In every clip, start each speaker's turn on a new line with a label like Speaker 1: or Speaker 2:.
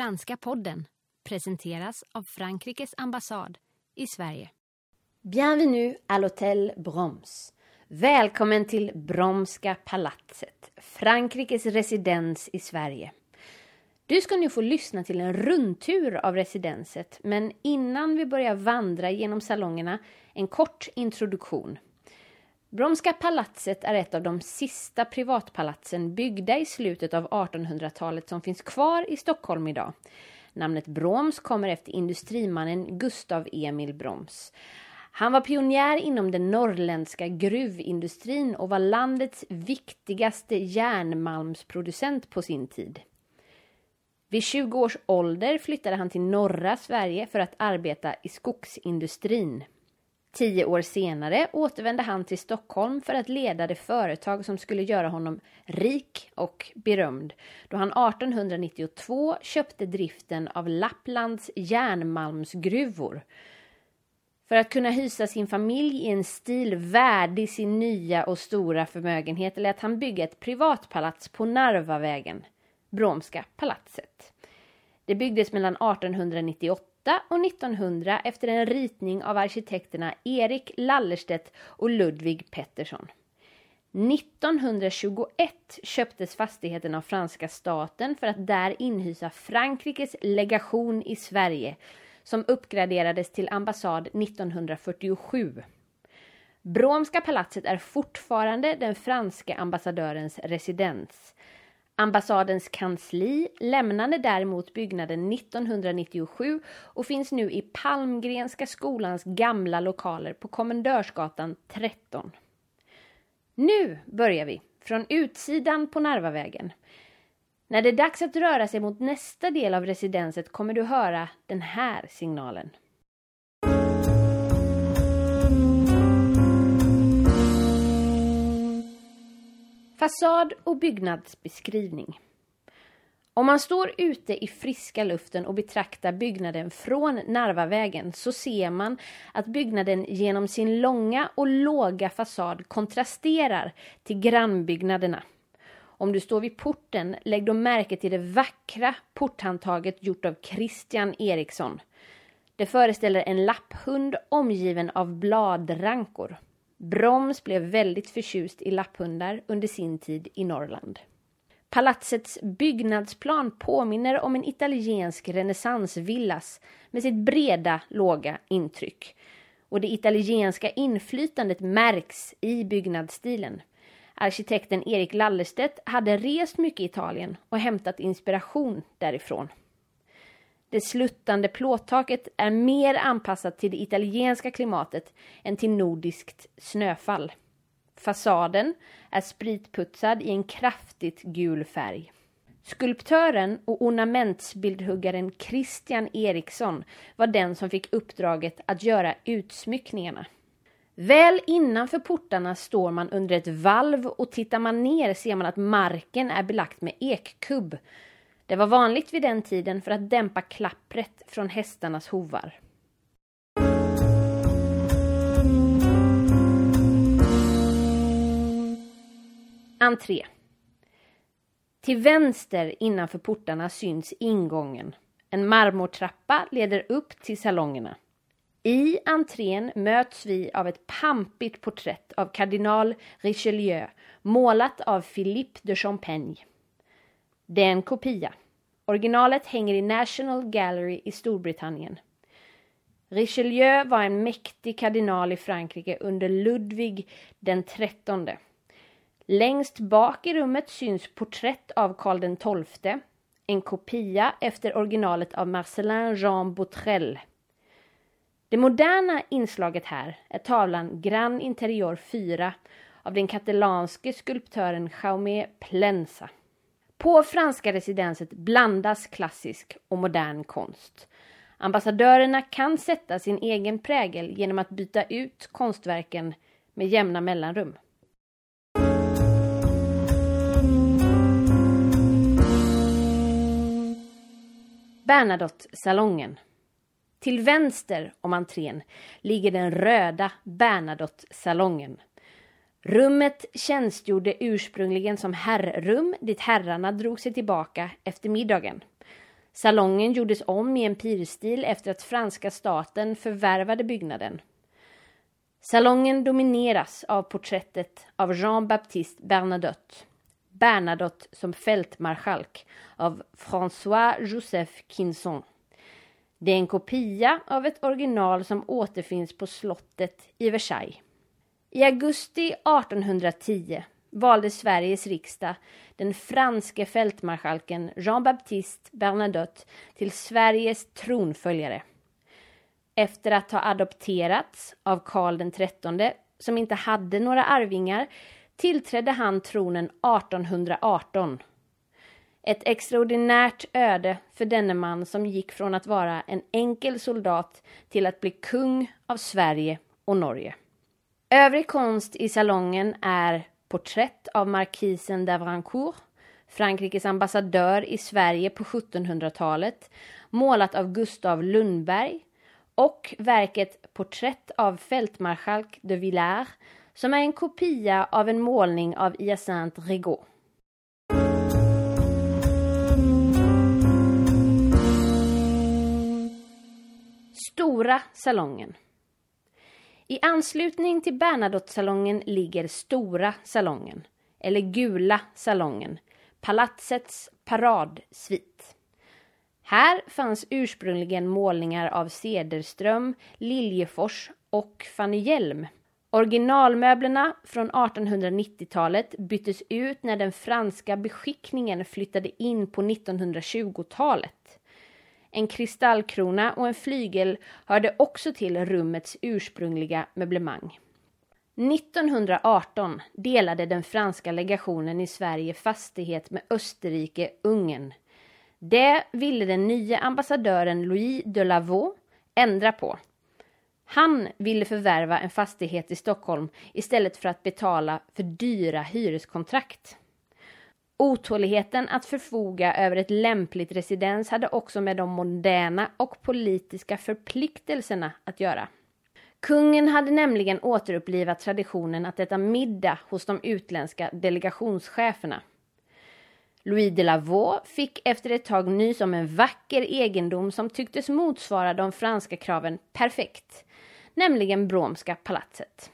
Speaker 1: Franska podden presenteras av Frankrikes ambassad i Sverige.
Speaker 2: Bienvenue à l'hôtel Broms. Välkommen till Bromska palatset, Frankrikes residens i Sverige. Du ska nu få lyssna till en rundtur av residenset, men innan vi börjar vandra genom salongerna, en kort introduktion. Bromska palatset är ett av de sista privatpalatsen byggda i slutet av 1800-talet som finns kvar i Stockholm idag. Namnet Broms kommer efter industrimannen Gustav Emil Broms. Han var pionjär inom den norrländska gruvindustrin och var landets viktigaste järnmalmsproducent på sin tid. Vid 20 års ålder flyttade han till norra Sverige för att arbeta i skogsindustrin. Tio år senare återvände han till Stockholm för att leda det företag som skulle göra honom rik och berömd då han 1892 köpte driften av Lapplands järnmalmsgruvor. För att kunna hysa sin familj i en stil värdig sin nya och stora förmögenhet lät han bygga ett privatpalats på Narvavägen, Bromska palatset. Det byggdes mellan 1898 och 1900 efter en ritning av arkitekterna Erik Lallerstedt och Ludvig Pettersson. 1921 köptes fastigheten av franska staten för att där inhysa Frankrikes legation i Sverige som uppgraderades till ambassad 1947. Bromska palatset är fortfarande den franska ambassadörens residens. Ambassadens kansli lämnade däremot byggnaden 1997 och finns nu i Palmgrenska skolans gamla lokaler på Kommendörsgatan 13. Nu börjar vi från utsidan på Narvavägen. När det är dags att röra sig mot nästa del av residenset kommer du höra den här signalen. Fasad och byggnadsbeskrivning. Om man står ute i friska luften och betraktar byggnaden från Narvavägen så ser man att byggnaden genom sin långa och låga fasad kontrasterar till grannbyggnaderna. Om du står vid porten, lägg då märke till det vackra porthandtaget gjort av Christian Eriksson. Det föreställer en lapphund omgiven av bladrankor. Broms blev väldigt förtjust i lapphundar under sin tid i Norrland. Palatsets byggnadsplan påminner om en italiensk renässansvillas med sitt breda, låga intryck. Och det italienska inflytandet märks i byggnadsstilen. Arkitekten Erik Lallerstedt hade rest mycket i Italien och hämtat inspiration därifrån. Det sluttande plåttaket är mer anpassat till det italienska klimatet än till nordiskt snöfall. Fasaden är spritputsad i en kraftigt gul färg. Skulptören och ornamentsbildhuggaren Christian Eriksson var den som fick uppdraget att göra utsmyckningarna. Väl innanför portarna står man under ett valv och tittar man ner ser man att marken är belagt med ekkubb det var vanligt vid den tiden för att dämpa klappret från hästarnas hovar. Entré. Till vänster innanför portarna syns ingången. En marmortrappa leder upp till salongerna. I entrén möts vi av ett pampigt porträtt av kardinal Richelieu målat av Philippe de Champagne. Det är en kopia. Originalet hänger i National Gallery i Storbritannien. Richelieu var en mäktig kardinal i Frankrike under Ludvig den trettonde. Längst bak i rummet syns porträtt av Karl XII, en kopia efter originalet av Marcelin Jean Botrel. Det moderna inslaget här är tavlan Grand Interior 4 av den katalanske skulptören Jaume Plensa. På franska residenset blandas klassisk och modern konst. Ambassadörerna kan sätta sin egen prägel genom att byta ut konstverken med jämna mellanrum. Bernadotte-salongen. Till vänster om entrén ligger den röda Bernadotte-salongen Rummet tjänstgjorde ursprungligen som herrrum dit herrarna drog sig tillbaka efter middagen. Salongen gjordes om i empirstil efter att franska staten förvärvade byggnaden. Salongen domineras av porträttet av Jean-Baptiste Bernadotte. Bernadotte som fältmarskalk av François-Joseph Quinson. Det är en kopia av ett original som återfinns på slottet i Versailles. I augusti 1810 valde Sveriges riksdag den franske fältmarskalken Jean-Baptiste Bernadotte till Sveriges tronföljare. Efter att ha adopterats av Karl XIII, som inte hade några arvingar, tillträdde han tronen 1818. Ett extraordinärt öde för denne man som gick från att vara en enkel soldat till att bli kung av Sverige och Norge. Övrig konst i salongen är porträtt av markisen d'Avrancourt, Frankrikes ambassadör i Sverige på 1700-talet, målat av Gustav Lundberg och verket Porträtt av fältmarskalk de Villars som är en kopia av en målning av Hyacinthe Rigaud. Stora salongen i anslutning till Bernadotte-salongen ligger Stora salongen, eller Gula salongen, palatsets paradsvit. Här fanns ursprungligen målningar av Cederström, Liljefors och Fanny Hjelm. Originalmöblerna från 1890-talet byttes ut när den franska beskickningen flyttade in på 1920-talet. En kristallkrona och en flygel hörde också till rummets ursprungliga möblemang. 1918 delade den franska legationen i Sverige fastighet med Österrike-Ungern. Det ville den nya ambassadören Louis de Lavaux ändra på. Han ville förvärva en fastighet i Stockholm istället för att betala för dyra hyreskontrakt. Otåligheten att förfoga över ett lämpligt residens hade också med de moderna och politiska förpliktelserna att göra. Kungen hade nämligen återupplivat traditionen att äta middag hos de utländska delegationscheferna. Louis de Lavaux fick efter ett tag nys om en vacker egendom som tycktes motsvara de franska kraven perfekt, nämligen Bromska palatset.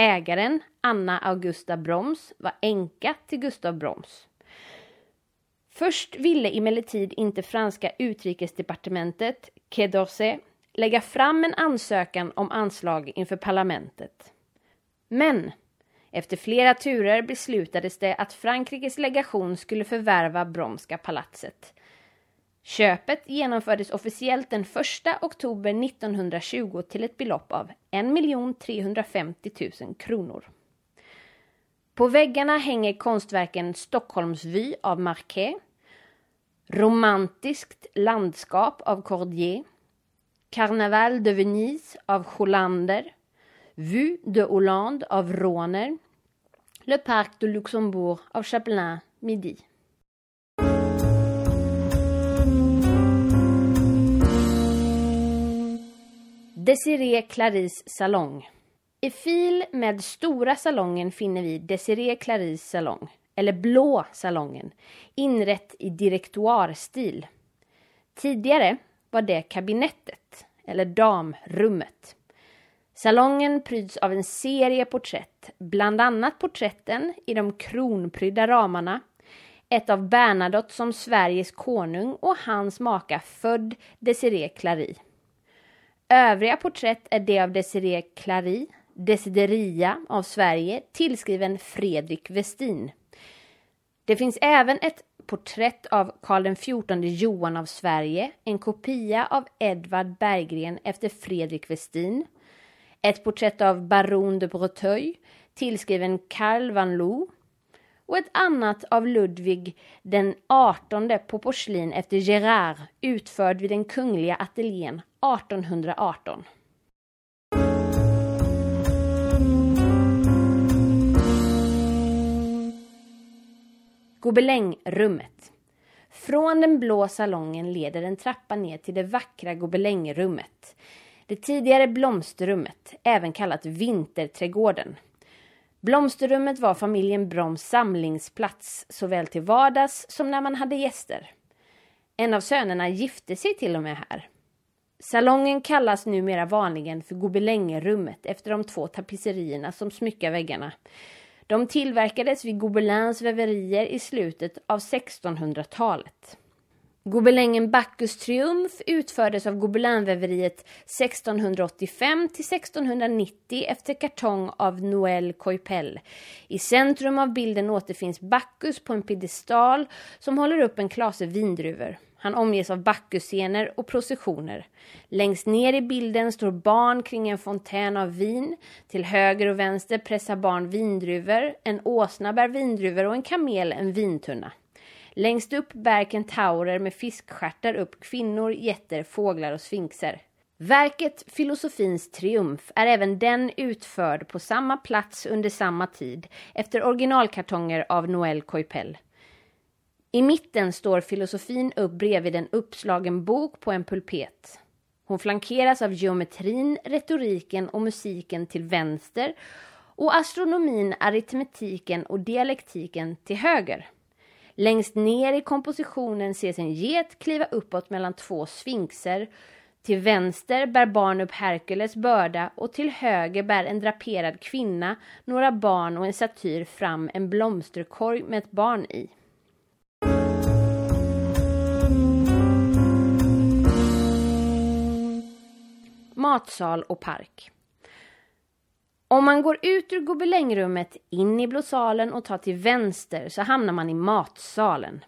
Speaker 2: Ägaren, Anna Augusta Broms, var änka till Gustav Broms. Först ville emellertid inte franska utrikesdepartementet, Quai d'Orsay, lägga fram en ansökan om anslag inför parlamentet. Men efter flera turer beslutades det att Frankrikes legation skulle förvärva Bromska palatset. Köpet genomfördes officiellt den 1 oktober 1920 till ett belopp av 1 350 000 kronor. På väggarna hänger konstverken Stockholmsvy av Marquet, Romantiskt landskap av Cordier, Carnaval de Venise av Hollander, Vue de Hollande av Rohner, Le Parc de Luxembourg av Chapelain Midi. Desiree Claris salong. I fil med Stora salongen finner vi Desiree Claris salong, eller Blå salongen, inrett i direktoarstil. Tidigare var det kabinettet, eller damrummet. Salongen pryds av en serie porträtt, bland annat porträtten i de kronprydda ramarna, ett av Bernadotte som Sveriges konung och hans maka född Desiree Clary. Övriga porträtt är det av Desiree Clary, Desideria av Sverige, tillskriven Fredrik Westin. Det finns även ett porträtt av Karl XIV Johan av Sverige, en kopia av Edvard Berggren efter Fredrik Westin, ett porträtt av Baron de Breteuil, tillskriven Karl van Loo, och ett annat av Ludvig den 18 på porslin efter Gerard, utförd vid den kungliga ateljén. 1818. Gobelängrummet. Från den blå salongen leder en trappa ner till det vackra gobelängrummet. Det tidigare blomsterrummet, även kallat vinterträdgården. Blomsterrummet var familjen Broms samlingsplats såväl till vardags som när man hade gäster. En av sönerna gifte sig till och med här. Salongen kallas numera vanligen för Gobelängerummet efter de två tapisserierna som smyckar väggarna. De tillverkades vid Gobelins väverier i slutet av 1600-talet. Gobelängen Bacchus triumf utfördes av Gobelinväveriet 1685 till 1690 efter kartong av Noël Coypel. I centrum av bilden återfinns Bacchus på en piedestal som håller upp en klase vindruvor. Han omges av Bacchusscener och processioner. Längst ner i bilden står barn kring en fontän av vin. Till höger och vänster pressar barn vindruvor, en åsna bär vindruvor och en kamel en vintunna. Längst upp bär kentaurer med fiskstjärtar upp kvinnor, getter, fåglar och sfinxer. Verket Filosofins triumf är även den utförd på samma plats under samma tid efter originalkartonger av Noël Coypel. I mitten står filosofin upp bredvid en uppslagen bok på en pulpet. Hon flankeras av geometrin, retoriken och musiken till vänster och astronomin, aritmetiken och dialektiken till höger. Längst ner i kompositionen ses en get kliva uppåt mellan två sfinxer. Till vänster bär barn upp Herkules börda och till höger bär en draperad kvinna, några barn och en satyr fram en blomsterkorg med ett barn i. Matsal och park. Om man går ut ur gobelängrummet in i blå salen och tar till vänster så hamnar man i matsalen.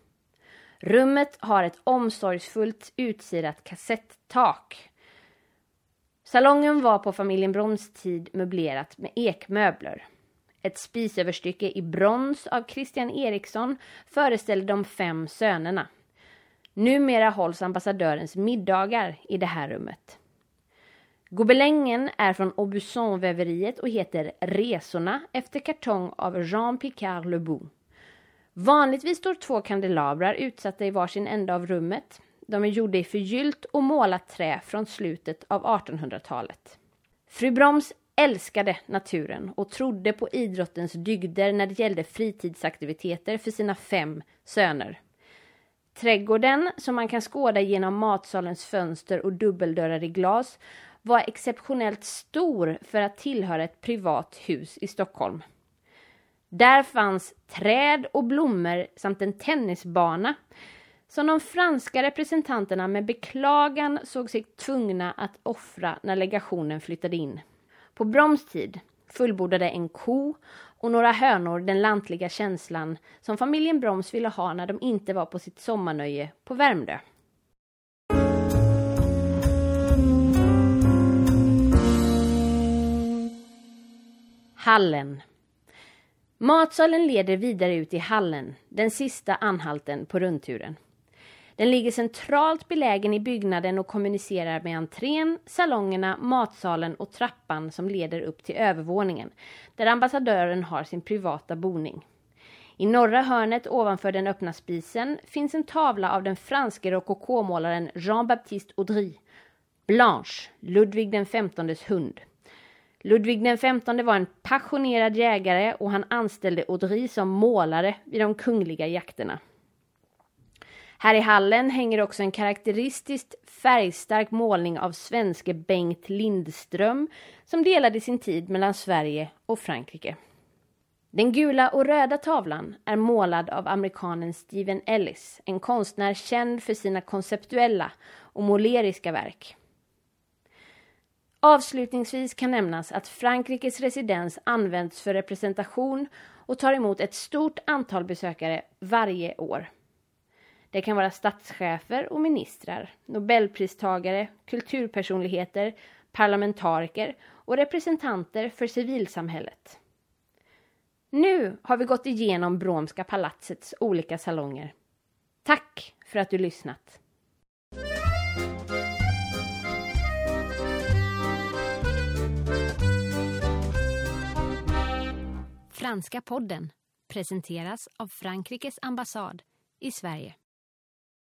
Speaker 2: Rummet har ett omsorgsfullt utsirat kassettak. Salongen var på familjen Broms tid möblerat med ekmöbler. Ett spisöverstycke i brons av Christian Eriksson föreställer de fem sönerna. Numera hålls ambassadörens middagar i det här rummet. Gobelängen är från Aubusson-väveriet och heter Resorna efter kartong av Jean Picard Lebout. Vanligtvis står två kandelabrar utsatta i varsin ände av rummet. De är gjorda i förgyllt och målat trä från slutet av 1800-talet. Fru Broms älskade naturen och trodde på idrottens dygder när det gällde fritidsaktiviteter för sina fem söner. Trädgården, som man kan skåda genom matsalens fönster och dubbeldörrar i glas, var exceptionellt stor för att tillhöra ett privat hus i Stockholm. Där fanns träd och blommor samt en tennisbana som de franska representanterna med beklagan såg sig tvungna att offra när legationen flyttade in. På Broms tid fullbordade en ko och några hönor den lantliga känslan som familjen Broms ville ha när de inte var på sitt sommarnöje på Värmdö. Hallen. Matsalen leder vidare ut i hallen, den sista anhalten på rundturen. Den ligger centralt belägen i byggnaden och kommunicerar med entrén, salongerna, matsalen och trappan som leder upp till övervåningen, där ambassadören har sin privata boning. I norra hörnet ovanför den öppna spisen finns en tavla av den franske rokokomålaren Jean-Baptiste Audry, Blanche, Ludvig den XVs hund. Ludvig den XV var en passionerad jägare och han anställde Audry som målare vid de kungliga jakterna. Här i hallen hänger också en karaktäristiskt färgstark målning av svenske Bengt Lindström som delade sin tid mellan Sverige och Frankrike. Den gula och röda tavlan är målad av amerikanen Steven Ellis, en konstnär känd för sina konceptuella och måleriska verk. Avslutningsvis kan nämnas att Frankrikes residens används för representation och tar emot ett stort antal besökare varje år. Det kan vara statschefer och ministrar, nobelpristagare, kulturpersonligheter, parlamentariker och representanter för civilsamhället. Nu har vi gått igenom Bromska palatsets olika salonger. Tack för att du lyssnat!
Speaker 1: Franska podden presenteras av Frankrikes ambassad i Sverige.